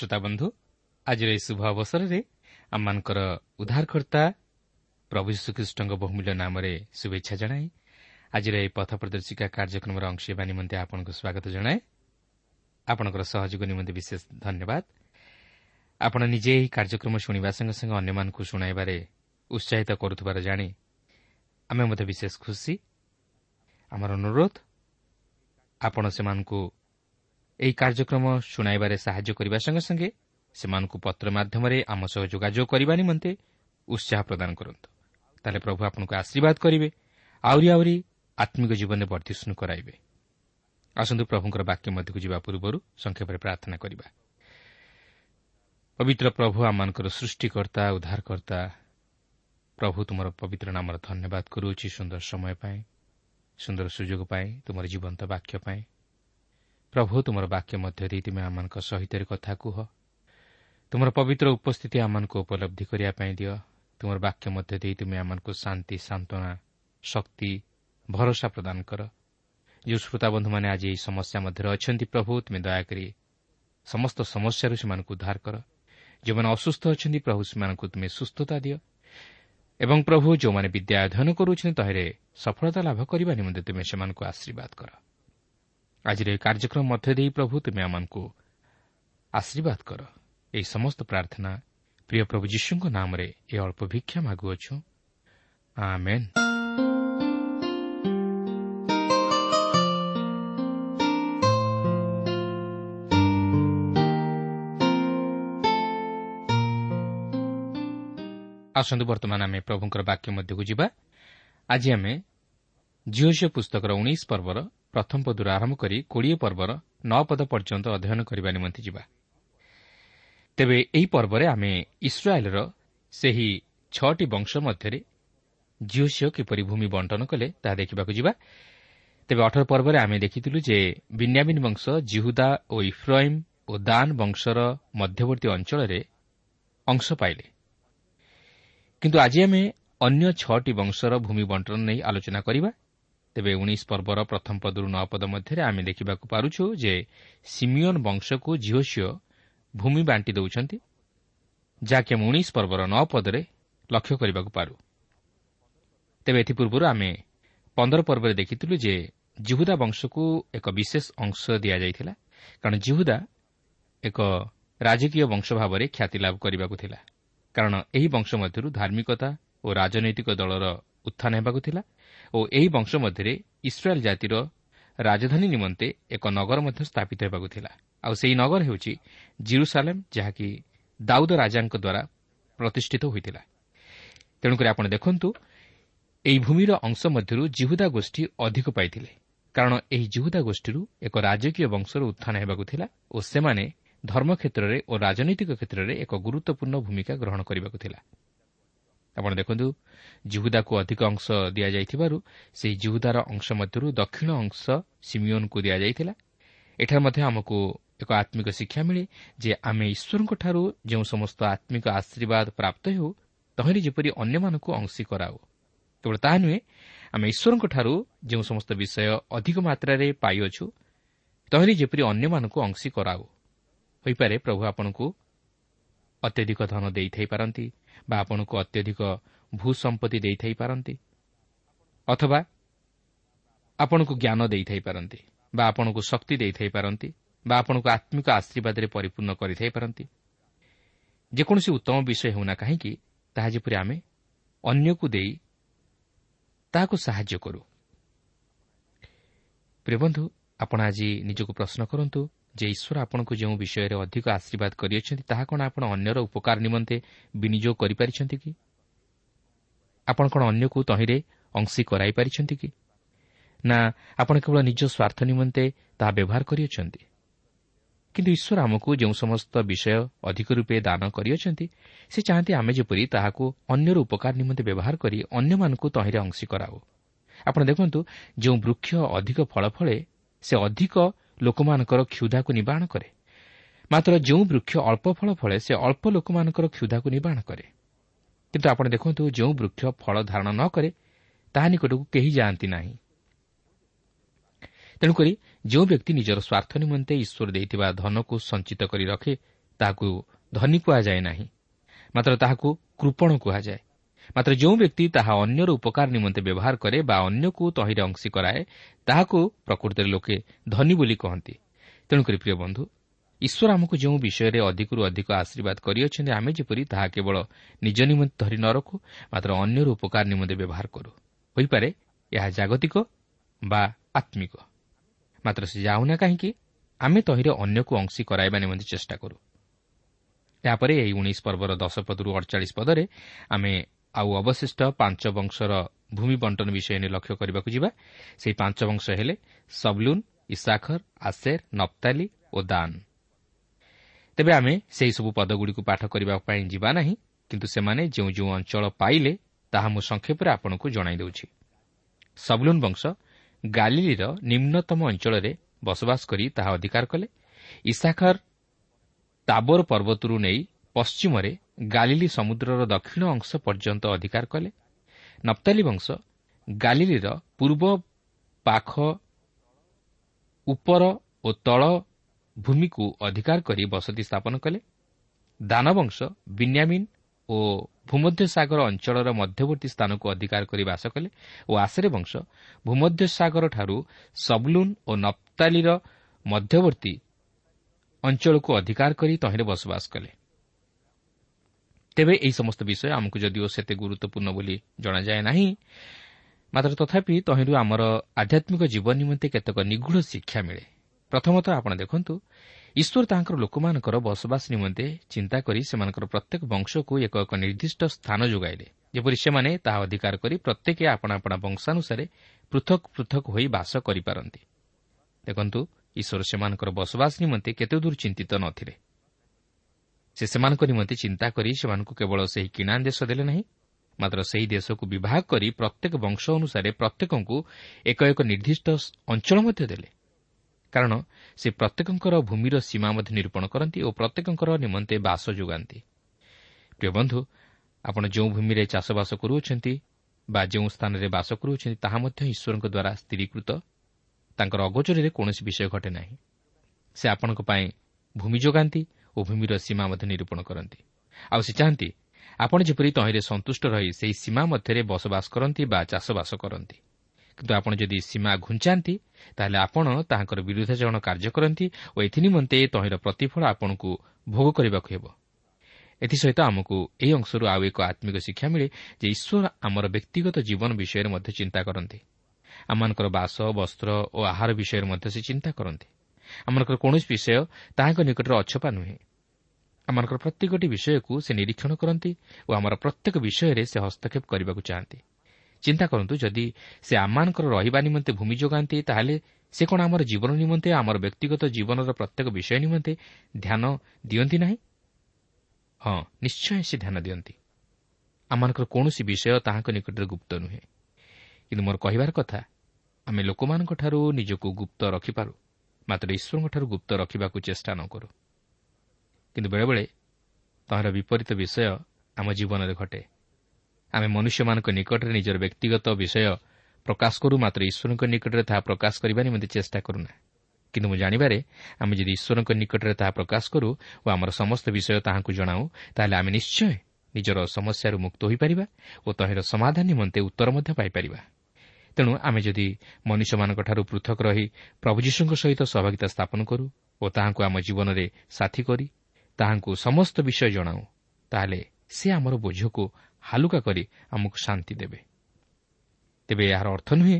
ଶ୍ରୋତା ବନ୍ଧୁ ଆଜିର ଏହି ଶୁଭ ଅବସରରେ ଆମମାନଙ୍କର ଉଦ୍ଧାରକର୍ତ୍ତା ପ୍ରଭୁ ଯୀଶୁଖ୍ରୀଷ୍ଟଙ୍କ ବହୁମୂଲ୍ୟ ନାମରେ ଶୁଭେଚ୍ଛା ଜଣାଇ ଆଜିର ଏହି ପଥ ପ୍ରଦର୍ଶିକା କାର୍ଯ୍ୟକ୍ରମର ଅଂଶ ହେବା ନିମନ୍ତେ ଆପଣଙ୍କୁ ସ୍ୱାଗତ ଜଣାଏ। ଆପଣଙ୍କର ସହଯୋଗ ନିମନ୍ତେ ବିଶେଷ ଧନ୍ୟବାଦ। ଆପଣ ନିଜେ ଏହି କାର୍ଯ୍ୟକ୍ରମ ଶୁଣିବା ସଙ୍ଗେ ସଙ୍ଗେ ଅନ୍ୟମାନଙ୍କୁ ଶୁଣାଇବାରେ ଉତ୍ସାହିତ କରୁଥିବାର ଜାଣି ଆମେ ମଧ୍ୟ ବିଶେଷ ଖୁସି। ଆମର ଅନୁରୋଧ ଆପଣ ସେମାନଙ୍କୁ ଏହି କାର୍ଯ୍ୟକ୍ରମ ଶୁଣାଇବାରେ ସାହାଯ୍ୟ କରିବା ସଙ୍ଗେ ସଙ୍ଗେ ସେମାନଙ୍କୁ ପତ୍ର ମାଧ୍ୟମରେ ଆମ ସହ ଯୋଗାଯୋଗ କରିବା ନିମନ୍ତେ ଉତ୍ସାହ ପ୍ରଦାନ କରନ୍ତୁ। ତାହେଲେ ପ୍ରଭୁ ଆପଣଙ୍କୁ ଆଶୀର୍ବାଦ କରିବେ ଆହୁରି ଆହୁରି ଆତ୍ମିକ ଜୀବନରେ ବର୍ଦ୍ଧିଷ୍ଣୁ କରାଇବେ। ଆସନ୍ତୁ ପ୍ରଭୁଙ୍କର ବାକ୍ୟ ମଧ୍ୟକୁ ଯିବା ପୂର୍ବରୁ ସଂକ୍ଷେପରେ ପ୍ରାର୍ଥନା କରିବା। ପବିତ୍ର ପ୍ରଭୁ ଆମମାନଙ୍କର ସୃଷ୍ଟିକର୍ତ୍ତା ଉଦ୍ଧାରକର୍ତ୍ତା ପ୍ରଭୁ ତୁମର ପବିତ୍ର ନାମର ଧନ୍ୟବାଦ କରୁଅଛି ସୁନ୍ଦର ସମୟ ପାଇଁ ସୁନ୍ଦର ସୁଯୋଗ ପାଇଁ ତୁମର ଜୀବନ୍ତ ବାକ୍ୟ ପାଇଁ ପ୍ରଭୁ ତୁମର ବାକ୍ୟ ମଧ୍ୟ ଦେଇ ତୁମେ ଆମମାନଙ୍କ ସହିତ କଥା କୁହ ତୁମର ପବିତ୍ର ଉପସ୍ଥିତି ଆମମାନଙ୍କୁ ଉପଲବ୍ଧି କରିବା ପାଇଁ ଦିଅ ତୁମର ବାକ୍ୟ ମଧ୍ୟ ଦେଇ ତୁମେ ଆମମାନଙ୍କୁ ଶାନ୍ତି ସାନ୍ତ୍ୱନା ଶକ୍ତି ଭରସା ପ୍ରଦାନ କର ଯେଉଁ ଶ୍ରୋତାବନ୍ଧୁମାନେ ଆଜି ଏହି ସମସ୍ୟା ମଧ୍ୟରେ ଅଛନ୍ତି ପ୍ରଭୁ ତୁମେ ଦୟାକରି ସମସ୍ତ ସମସ୍ୟାରୁ ସେମାନଙ୍କୁ ଉଦ୍ଧାର କର ଯେଉଁମାନେ ଅସୁସ୍ଥ ଅଛନ୍ତି ପ୍ରଭୁ ସେମାନଙ୍କୁ ତୁମେ ସୁସ୍ଥତା ଦିଅ। ଏବଂ ପ୍ରଭୁ ଯେଉଁମାନେ ବିଦ୍ୟା ଅଧ୍ୟୟନ କରୁଛନ୍ତି ତହିଁରେ ସଫଳତା ଲାଭ କରିବା ନିମନ୍ତେ ତୁମେ ସେମାନଙ୍କୁ ଆଶୀର୍ବାଦ କର। ଆଜିର ଏହି କାର୍ଯ୍ୟକ୍ରମ ମଧ୍ୟ ଦେଇ ପ୍ରଭୁ ତୁମେ ଆମମାନଙ୍କୁ ଆଶୀର୍ବାଦ କର। ଏହି ସମସ୍ତ ପ୍ରାର୍ଥନା ପ୍ରିୟ ପ୍ରଭୁ ଯୀଶୁଙ୍କ ନାମରେ ଏ ଅଳ୍ପ ଭିକ୍ଷା ମାଗୁଅଛୁ। ଆମେନ୍। ଆସନ୍ତୁ ବର୍ତ୍ତମାନ ଆମେ ପ୍ରଭୁଙ୍କର ବାକ୍ୟ ମଧ୍ୟକୁ ଯିବା। ଆଜି ଆମେ ଝିଅଝିଅ ପୁସ୍ତକର ଉଣେଇଶ ପର୍ବର ପ୍ରଥମ ପଦରୁ ଆରମ୍ଭ କରି କୋଡ଼ିଏ ପର୍ବର ନଅ ପଦ ପର୍ଯ୍ୟନ୍ତ ଅଧ୍ୟୟନ କରିବା ନିମନ୍ତେ ଯିବା। ତେବେ ଏହି ପର୍ବରେ ଆମେ ଇସ୍ରାଏଲ୍ର ସେହି ଛଅଟି ବଂଶ ମଧ୍ୟରେ ଝିଅ ଝିଅ କିପରି ଭୂମି ବଣ୍ଟନ କଲେ ତାହା ଦେଖିବାକୁ ଯିବା। ତେବେ ଅଠର ପର୍ବରେ ଆମେ ଦେଖିଥିଲୁ ଯେ ବିନ୍ୟାମିନ୍ ବଂଶ ଜିହୁଦା ଓ ଇଫ୍ରାଇମ୍ ଓ ଦାନ୍ ବଂଶର ମଧ୍ୟବର୍ତ୍ତୀ ଅଞ୍ଚଳରେ ଅଂଶ ପାଇଲେ। କିନ୍ତୁ ଆଜି ଆମେ ଅନ୍ୟ ଛଅଟି ବଂଶର ଭୂମି ବଣ୍ଟନ ନେଇ ଆଲୋଚନା କରିବା ତେବେ ଉଣେଇଶ ପର୍ବର ପ୍ରଥମ ପଦରୁ ନଅ ପଦ ମଧ୍ୟରେ ଆମେ ଦେଖିବାକୁ ପାରୁଛୁ ଯେ ସିମିଓନ ବଂଶକୁ ଝିଅ ଝିଅ ଭୂମି ବାଣ୍ଟି ଦେଉଛନ୍ତି ଯାହାକି ଆମେ ଉଣେଇଶ ପର୍ବର ନଅ ପଦରେ ଲକ୍ଷ୍ୟ କରିବାକୁ ପାରୁ ତେବେ ଏଥିପୂର୍ବରୁ ଆମେ ପନ୍ଦର ପର୍ବରେ ଦେଖିଥିଲୁ ଯେ ଜିହୁଦା ବଂଶକୁ ଏକ ବିଶେଷ ଅଂଶ ଦିଆଯାଇଥିଲା କାରଣ ଜିହୁଦା ଏକ ରାଜକୀୟ ବଂଶ ଭାବରେ ଖ୍ୟାତି ଲାଭ କରିବାକୁ ଥିଲା। କାରଣ ଏହି ବଂଶ ମଧ୍ୟରୁ ଧାର୍ମିକତା ଓ ରାଜନୈତିକ ଦଳର ଉତ୍ଥାନ ହେବାକୁ ଥିଲା ଓ ଏହି ବଂଶ ମଧ୍ୟରେ ଇସ୍ରାଏଲ୍ ଜାତିର ରାଜଧାନୀ ନିମନ୍ତେ ଏକ ନଗର ମଧ୍ୟ ସ୍ଥାପିତ ହେବାକୁ ଥିଲା। ଆଉ ସେହି ନଗର ହେଉଛି ଜିରୁସାଲେମ୍ ଯାହାକି ଦାଉଦ ରାଜାଙ୍କ ଦ୍ୱାରା ପ୍ରତିଷ୍ଠିତ ହୋଇଥିଲା। ତେଣୁକରି ଆପଣ ଦେଖନ୍ତୁ ଏହି ଭୂମିର ଅଂଶ ମଧ୍ୟରୁ ଜିହୁଦା ଗୋଷ୍ଠୀ ଅଧିକ ପାଇଥିଲେ। କାରଣ ଏହି ଜିହୁଦା ଗୋଷ୍ଠୀରୁ ଏକ ରାଜକୀୟ ବଂଶର ଉତ୍ଥାନ ହେବାକୁ ଥିଲା ଓ ସେମାନେ ଧର୍ମ କ୍ଷେତ୍ରରେ ଓ ରାଜନୈତିକ କ୍ଷେତ୍ରରେ ଏକ ଗୁରୁତ୍ୱପୂର୍ଣ୍ଣ ଭୂମିକା ଗ୍ରହଣ କରିବାକୁ ଥିଲା। ଆପଣ ଦେଖନ୍ତୁ ଜିହୁଦାକୁ ଅଧିକ ଅଂଶ ଦିଆଯାଇଥିବାରୁ ସେହି ଜିହୁଦାର ଅଂଶ ମଧ୍ୟରୁ ଦକ୍ଷିଣ ଅଂଶ ସିମିଓନ୍କୁ ଦିଆଯାଇଥିଲା। ଏଠାରେ ମଧ୍ୟ ଆମକୁ ଏକ ଆତ୍ମିକ ଶିକ୍ଷା ମିଳେ ଯେ ଆମେ ଈଶ୍ୱରଙ୍କଠାରୁ ଯେଉଁ ସମସ୍ତ ଆତ୍ମିକ ଆଶୀର୍ବାଦ ପ୍ରାପ୍ତ ହେଉ ତହିଁରେ ଯେପରି ଅନ୍ୟମାନଙ୍କୁ ଅଂଶୀ କରାଉ। କେବଳ ତାହା ନୁହେଁ ଆମେ ଈଶ୍ୱରଙ୍କଠାରୁ ଯେଉଁ ସମସ୍ତ ବିଷୟ ଅଧିକ ମାତ୍ରାରେ ପାଇଅଛୁ ତହିଁରେ ଯେପରି ଅନ୍ୟମାନଙ୍କୁ ଅଂଶୀ କରାଉ। ହୋଇପାରେ। ପ୍ରଭୁ ଆପଣଙ୍କୁ ଅତ୍ୟଧିକ ଧନ ଦେଇଥାଇପାରନ୍ତି ବା ଆପଣଙ୍କୁ ଅତ୍ୟଧିକ ଭୂ ସମ୍ପତ୍ତି ଦେଇଥାଇପାରନ୍ତି ଅଥବା ଆପଣଙ୍କୁ ଜ୍ଞାନ ଦେଇଥାଇପାରନ୍ତି ବା ଆପଣଙ୍କୁ ଶକ୍ତି ଦେଇଥାଇପାରନ୍ତି ବା ଆପଣଙ୍କୁ ଆତ୍ମିକ ଆଶୀର୍ବାଦରେ ପରିପୂର୍ଣ୍ଣ କରିଥାଇପାରନ୍ତି ଯେକୌଣସି ଉତ୍ତମ ବିଷୟ ହେଉନା କାହିଁକି ତାହା ଯେପରି ଆମେ ଅନ୍ୟକୁ ଦେଇ ତାହାକୁ ସାହାଯ୍ୟ କରୁ। ପ୍ରିୟବନ୍ଧୁ ଆପଣ ଆଜି ନିଜକୁ ପ୍ରଶ୍ନ କରନ୍ତୁ ଯେ ଈଶ୍ୱର ଆପଣଙ୍କୁ ଯେଉଁ ବିଷୟରେ ଅଧିକ ଆଶୀର୍ବାଦ କରିଅଛନ୍ତି ତାହା କ'ଣ ଆପଣ ଅନ୍ୟର ଉପକାର ନିମନ୍ତେ ବିନିଯୋଗ କରିପାରିଛନ୍ତି କି? ଆପଣ କ'ଣ ଅନ୍ୟକୁ ତହିଁରେ ଅଂଶୀ କରାଇପାରିଛନ୍ତି କି? ନା ଆପଣ କେବଳ ନିଜ ସ୍ୱାର୍ଥ ନିମନ୍ତେ ତାହା ବ୍ୟବହାର କରିଅଛନ୍ତି। କିନ୍ତୁ ଈଶ୍ୱର ଆମକୁ ଯେଉଁ ସମସ୍ତ ବିଷୟ ଅଧିକ ରୂପେ ଦାନ କରିଅଛନ୍ତି ସେ ଚାହାନ୍ତି ଆମେ ଯେପରି ତାହାକୁ ଅନ୍ୟର ଉପକାର ନିମନ୍ତେ ବ୍ୟବହାର କରି ଅନ୍ୟମାନଙ୍କୁ ତହିଁରେ ଅଂଶୀ କରାଉ। ଆପଣ ଦେଖନ୍ତୁ ଯେଉଁ ବୃକ୍ଷ ଅଧିକ ଫଳ ଫଳେ ସେ ଅଧିକ ଲୋକମାନଙ୍କର କ୍ଷୁଧାକୁ ନିବାରଣ କରେ। ମାତ୍ର ଯେଉଁ ବୃକ୍ଷ ଅଳ୍ପ ଫଳ ଫଳେ ସେ ଅଳ୍ପ ଲୋକମାନଙ୍କର କ୍ଷୁଧାକୁ ନିବାରଣ କରେ। କିନ୍ତୁ ଆପଣ ଦେଖନ୍ତୁ ଯେଉଁ ବୃକ୍ଷ ଫଳ ଧାରଣ ନ କରେ ତାହା ନିକଟକୁ କେହି ଯାଆନ୍ତି ନାହିଁ। ତେଣୁକରି ଯେଉଁ ବ୍ୟକ୍ତି ନିଜର ସ୍ୱାର୍ଥ ନିମନ୍ତେ ଈଶ୍ୱର ଦେଇଥିବା ଧନକୁ ସଞ୍ଚିତ କରି ରଖେ ତାହାକୁ ଧନୀ କୁହାଯାଏ ନାହିଁ। ମାତ୍ର ତାହାକୁ କୃପଣ କୁହାଯାଏ। ମାତ୍ର ଯେଉଁ ବ୍ୟକ୍ତି ତାହା ଅନ୍ୟର ଉପକାର ନିମନ୍ତେ ବ୍ୟବହାର କରେ ବା ଅନ୍ୟକୁ ତହିଁରେ ଅଂଶୀ କରାଏ ତାହାକୁ ପ୍ରକୃତରେ ଲୋକେ ଧନୀ ବୋଲି କହନ୍ତି ତେଣୁକରି ପ୍ରିୟ ବନ୍ଧୁ ଈଶ୍ୱର ଆମକୁ ଯେଉଁ ବିଷୟରେ ଅଧିକରୁ ଅଧିକ ଆଶୀର୍ବାଦ କରିଅଛନ୍ତି ଆମେ ଯେପରି ତାହା କେବଳ ନିଜ ନିମନ୍ତେ ଧରି ନ ରଖୁ ମାତ୍ର ଅନ୍ୟର ଉପକାର ନିମନ୍ତେ ବ୍ୟବହାର କରୁ ହୋଇପାରେ ଏହା ଜାଗତିକ ବା ଆତ୍ମିକ ମାତ୍ର ସେ ଯାଉନା କାହିଁକି ଆମେ ତହିଁରେ ଅନ୍ୟକୁ ଅଂଶୀ କରାଇବା ନିମନ୍ତେ ଚେଷ୍ଟା କରୁ ଏହାପରେ ଏହି ଉଣେଇଶ ପର୍ବର ଦଶ ପଦରୁ ଅଡ଼ଚାଳିଶ ପଦରେ ଆମେ ଆଉ ଅବଶିଷ୍ଟ ପାଞ୍ଚ ବଂଶର ଭୂମି ବଣ୍ଟନ ବିଷୟ ନେଇ ଲକ୍ଷ୍ୟ କରିବାକୁ ଯିବା। ସେହି ପାଞ୍ଚ ବଂଶ ହେଲେ ସବଲୁନ୍ ଇସାଖର ଆସେର ନପ୍ତାଲି ଓ ଦାନ। ତେବେ ଆମେ ସେହିସବୁ ପଦଗୁଡ଼ିକୁ ପାଠ କରିବା ପାଇଁ ଯିବା ନାହିଁ କିନ୍ତୁ ସେମାନେ ଯେଉଁ ଯେଉଁ ଅଞ୍ଚଳ ପାଇଲେ ତାହା ମୁଁ ସଂକ୍ଷେପରେ ଆପଣଙ୍କୁ ଜଣାଇ ଦେଉଛି। ସବଲୁନ୍ ବଂଶ ଗାଲିଲିର ନିମ୍ନତମ ଅଞ୍ଚଳରେ ବସବାସ କରି ତାହା ଅଧିକାର କଲେ। ଇସାଖର ତାବୋର ପର୍ବତରୁ ନେଇ ପଶ୍ଚିମରେ ଗାଲିଲି ସମୁଦ୍ରର ଦକ୍ଷିଣ ଅଂଶ ପର୍ଯ୍ୟନ୍ତ ଅଧିକାର କଲେ। ନପ୍ତାଲି ବଂଶ ଗାଲିଲିର ପୂର୍ବ ପାଖ ଉପର ଓ ତଳ ଭୂମିକୁ ଅଧିକାର କରି ବସତି ସ୍ଥାପନ କଲେ। ଦାନବଂଶ ବିନ୍ୟାମିନ୍ ଓ ଭୂମଧ୍ୟ ସାଗର ଅଞ୍ଚଳର ମଧ୍ୟବର୍ତ୍ତୀ ସ୍ଥାନକୁ ଅଧିକାର କରି ବାସ କଲେ ଓ ଆଶରେ ବଂଶ ଭୂମଧ୍ୟ ସାଗରଠାରୁ ସବଲୁନ୍ ଓ ନପ୍ତାଲିର ମଧ୍ୟବର୍ତ୍ତୀ ଅଞ୍ଚଳକୁ ଅଧିକାର କରି ତହିଁରେ ବସବାସ କଲେ। ତେବେ ଏହି ସମସ୍ତ ବିଷୟ ଆମକୁ ଯଦିଓ ସେତେ ଗୁରୁତ୍ୱପୂର୍ଣ୍ଣ ବୋଲି ଜଣାଯାଏ ନାହିଁ ମାତ୍ର ତଥାପି ତହିଁରୁ ଆମର ଆଧ୍ୟାତ୍ମିକ ଜୀବନ ନିମନ୍ତେ କେତେକ ନିଗୁଢ଼ ଶିକ୍ଷା ମିଳେ। ପ୍ରଥମତଃ ଆପଣ ଦେଖନ୍ତୁ ଈଶ୍ୱର ତାଙ୍କର ଲୋକମାନଙ୍କର ବସବାସ ନିମନ୍ତେ ଚିନ୍ତା କରି ସେମାନଙ୍କର ପ୍ରତ୍ୟେକ ବଂଶକୁ ଏକ ଏକ ନିର୍ଦ୍ଦିଷ୍ଟ ସ୍ଥାନ ଯୋଗାଇଲେ ଯେପରି ସେମାନେ ତାହା ଅଧିକାର କରି ପ୍ରତ୍ୟେକ ଆପଣା ଆପଣା ବଂଶାନୁସାରେ ପୃଥକ ପୃଥକ ହୋଇ ବାସ କରିପାରନ୍ତି। ଦେଖନ୍ତୁ ଈଶ୍ୱର ସେମାନଙ୍କର ବସବାସ ନିମନ୍ତେ କେତେଦୂର ଚିନ୍ତିତ ନ ଥିଲେ ସେ ସେମାନଙ୍କ ନିମନ୍ତେ ଚିନ୍ତା କରି ସେମାନଙ୍କୁ କେବଳ ସେହି କିଣା ଦେଶ ଦେଲେ ନାହିଁ ମାତ୍ର ସେହି ଦେଶକୁ ବିଭାଗ କରି ପ୍ରତ୍ୟେକ ବଂଶ ଅନୁସାରେ ପ୍ରତ୍ୟେକଙ୍କୁ ଏକ ଏକ ନିର୍ଦ୍ଦିଷ୍ଟ ଅଞ୍ଚଳ ମଧ୍ୟ ଦେଲେ। କାରଣ ସେ ପ୍ରତ୍ୟେକଙ୍କର ଭୂମିର ସୀମା ମଧ୍ୟ ନିରୂପଣ କରନ୍ତି ଓ ପ୍ରତ୍ୟେକଙ୍କର ନିମନ୍ତେ ବାସ ଯୋଗାନ୍ତି। ପ୍ରିୟ ବନ୍ଧୁ ଆପଣ ଯେଉଁ ଭୂମିରେ ଚାଷବାସ କରୁଅଛନ୍ତି ବା ଯେଉଁ ସ୍ଥାନରେ ବାସ କରୁଅଛନ୍ତି ତାହା ମଧ୍ୟ ଈଶ୍ୱରଙ୍କ ଦ୍ୱାରା ସ୍ଥିରୀକୃତ। ତାଙ୍କର ଅଗୋଚରରେ କୌଣସି ବିଷୟ ଘଟେ ନାହିଁ। ସେ ଆପଣଙ୍କ ପାଇଁ ଭୂମି ଯୋଗାନ୍ତି ଓ ଭୂମିର ସୀମା ମଧ୍ୟ ନିରୂପଣ କରନ୍ତି। ଆଉ ସେ ଚାହାନ୍ତି ଆପଣ ଯେପରି ତହିଁରେ ସନ୍ତୁଷ୍ଟ ରହି ସେହି ସୀମା ମଧ୍ୟରେ ବସବାସ କରନ୍ତି ବା ଚାଷବାସ କରନ୍ତି। କିନ୍ତୁ ଆପଣ ଯଦି ସୀମା ଘୁଞ୍ଚାନ୍ତି ତାହେଲେ ଆପଣ ତାହାଙ୍କର ବିରୁଦ୍ଧାଚରଣ କାର୍ଯ୍ୟ କରନ୍ତି ଓ ଏଥିନିମନ୍ତେ ତହିଁର ପ୍ରତିଫଳ ଆପଣଙ୍କୁ ଭୋଗ କରିବାକୁ ହେବ। ଏଥିସହିତ ଆମକୁ ଏହି ଅଂଶରୁ ଆଉ ଏକ ଆତ୍ମିକ ଶିକ୍ଷା ମିଳେ ଯେ ଈଶ୍ୱର ଆମର ବ୍ୟକ୍ତିଗତ ଜୀବନ ବିଷୟରେ ମଧ୍ୟ ଚିନ୍ତା କରନ୍ତି। ଆମମାନଙ୍କର ବାସ ବସ୍ତ୍ର ଓ ଆହାର ବିଷୟରେ ମଧ୍ୟ ସେ ଚିନ୍ତା କରନ୍ତି। ଆମମାନଙ୍କର କୌଣସି ବିଷୟ ତାହାଙ୍କ ନିକଟରେ ଅଛପା ନୁହେଁ। ଆମମାନଙ୍କର ପ୍ରତ୍ୟେକଟି ବିଷୟକୁ ସେ ନିରୀକ୍ଷଣ କରନ୍ତି ଓ ଆମର ପ୍ରତ୍ୟେକ ବିଷୟରେ ସେ ହସ୍ତକ୍ଷେପ କରିବାକୁ ଚାହାନ୍ତି। ଚିନ୍ତା କରନ୍ତୁ ଯଦି ସେ ଆମମାନଙ୍କର ରହିବା ନିମନ୍ତେ ଭୂମି ଯୋଗାନ୍ତି ତାହେଲେ ସେ କ'ଣ ଆମର ଜୀବନ ନିମନ୍ତେ ଆମର ବ୍ୟକ୍ତିଗତ ଜୀବନର ପ୍ରତ୍ୟେକ ବିଷୟ ନିମନ୍ତେ ଧ୍ୟାନ ଦିଅନ୍ତି ନାହିଁ? ହଁ ନିଶ୍ଚୟ ସେ ଧ୍ୟାନ ଦିଅନ୍ତି। ଆମମାନଙ୍କର କୌଣସି ବିଷୟ ତାହାଙ୍କ ନିକଟରେ ଗୁପ୍ତ ନୁହେଁ। କିନ୍ତୁ ମୋର କହିବାର କଥା ଆମେ ଲୋକମାନଙ୍କଠାରୁ ନିଜକୁ ଗୁପ୍ତ ରଖିପାରୁ। ମାତ୍ର ଈଶ୍ୱରଙ୍କଠାରୁ ଗୁପ୍ତ ରଖିବାକୁ ଚେଷ୍ଟା ନ କରୁ। କିନ୍ତୁ ବେଳେବେଳେ ତାହାର ବିପରୀତ ବିଷୟ ଆମ ଜୀବନରେ ଘଟେ। ଆମେ ମନୁଷ୍ୟମାନଙ୍କ ନିକଟରେ ନିଜର ବ୍ୟକ୍ତିଗତ ବିଷୟ ପ୍ରକାଶ କରୁ ମାତ୍ର ଈଶ୍ୱରଙ୍କ ନିକଟରେ ତାହା ପ୍ରକାଶ କରିବା ନିମନ୍ତେ ଚେଷ୍ଟା କରୁନା। କିନ୍ତୁ ମୁଁ ଜାଣିବାରେ ଆମେ ଯଦି ଈଶ୍ୱରଙ୍କ ନିକଟରେ ତାହା ପ୍ରକାଶ କରୁ ଓ ଆମର ସମସ୍ତ ବିଷୟ ତାହାଙ୍କୁ ଜଣାଉ ତାହେଲେ ଆମେ ନିଶ୍ଚୟ ନିଜର ସମସ୍ୟାରୁ ମୁକ୍ତ ହୋଇପାରିବା ଓ ତହିଁର ସମାଧାନ ନିମନ୍ତେ ଉତ୍ତର ମଧ୍ୟ ପାଇପାରିବା। ତେଣୁ ଆମେ ଯଦି ମନୁଷ୍ୟମାନଙ୍କଠାରୁ ପୃଥକ ରହି ପ୍ରଭୁ ଯୀଶୁଙ୍କ ସହିତ ସହଭାଗିତା ସ୍ଥାପନ କରୁ ଓ ତାହାଙ୍କୁ ଆମ ଜୀବନରେ ସାଥୀ କରି ତାହାଙ୍କୁ ସମସ୍ତ ବିଷୟ ଜଣାଉ ତାହେଲେ ସେ ଆମର ବୋଝକୁ ହାଲୁକା କରି ଆମକୁ ଶାନ୍ତି ଦେବେ। ତେବେ ଏହାର ଅର୍ଥ ନୁହେଁ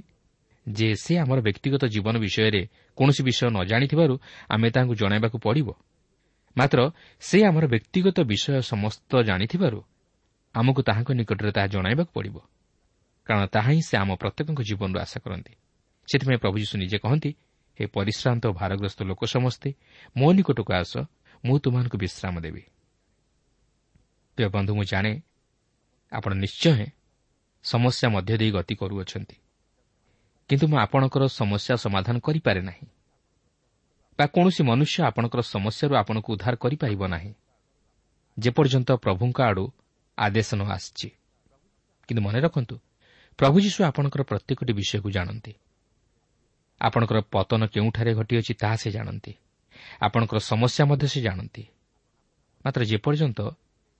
ଯେ ସେ ଆମର ବ୍ୟକ୍ତିଗତ ଜୀବନ ବିଷୟରେ କୌଣସି ବିଷୟ ନ ଜାଣିଥିବାରୁ ଆମେ ତାହାଙ୍କୁ ଜଣାଇବାକୁ ପଡ଼ିବ। ମାତ୍ର ସେ ଆମର ବ୍ୟକ୍ତିଗତ ବିଷୟ ସମସ୍ତ ଜାଣିଥିବାରୁ ଆମକୁ ତାହାଙ୍କ ନିକଟରେ ତାହା ଜଣାଇବାକୁ ପଡ଼ିବ। କାରଣ ତାହା ହିଁ ସେ ଆମ ପ୍ରତ୍ୟେକଙ୍କ ଜୀବନରୁ ଆଶା କରନ୍ତି। ସେଥିପାଇଁ ପ୍ରଭୁ ଯୀଶୁ ନିଜେ କହନ୍ତି ହେ ପରିଶ୍ରାନ୍ତ ଓ ଭାରଗ୍ରସ୍ତ ଲୋକ ସମସ୍ତେ ମୋ ନିକଟକୁ ଆସ ମୁଁ ତୁମମାନଙ୍କୁ ବିଶ୍ରାମ ଦେବି। ପ୍ରିୟ ବନ୍ଧୁ ମୁଁ ଜାଣେ ଆପଣ ନିଶ୍ଚୟ ସମସ୍ୟା ମଧ୍ୟ ଦେଇ ଗତି କରୁଅଛନ୍ତି। କିନ୍ତୁ ମୁଁ ଆପଣଙ୍କର ସମସ୍ୟା ସମାଧାନ କରିପାରେ ନାହିଁ। ବା କୌଣସି ମନୁଷ୍ୟ ଆପଣଙ୍କର ସମସ୍ୟାରୁ ଆପଣଙ୍କୁ ଉଦ୍ଧାର କରିପାରିବ ନାହିଁ। ଯେପର୍ଯ୍ୟନ୍ତ ପ୍ରଭୁଙ୍କ ଆଡ଼ୁ ଆଦେଶ ନ ଆସିଛି। କିନ୍ତୁ ମନେ ରଖନ୍ତୁ ପ୍ରଭୁ ଯୀଶୁ ଆପଣଙ୍କର ପ୍ରତ୍ୟେକଟି ବିଷୟକୁ ଜାଣନ୍ତି। ଆପଣଙ୍କର ପତନ କେଉଁଠାରେ ଘଟିଅଛି ତାହା ସେ ଜାଣନ୍ତି। ଆପଣଙ୍କର ସମସ୍ୟା ମଧ୍ୟ ସେ ଜାଣନ୍ତି। ମାତ୍ର ଯେପର୍ଯ୍ୟନ୍ତ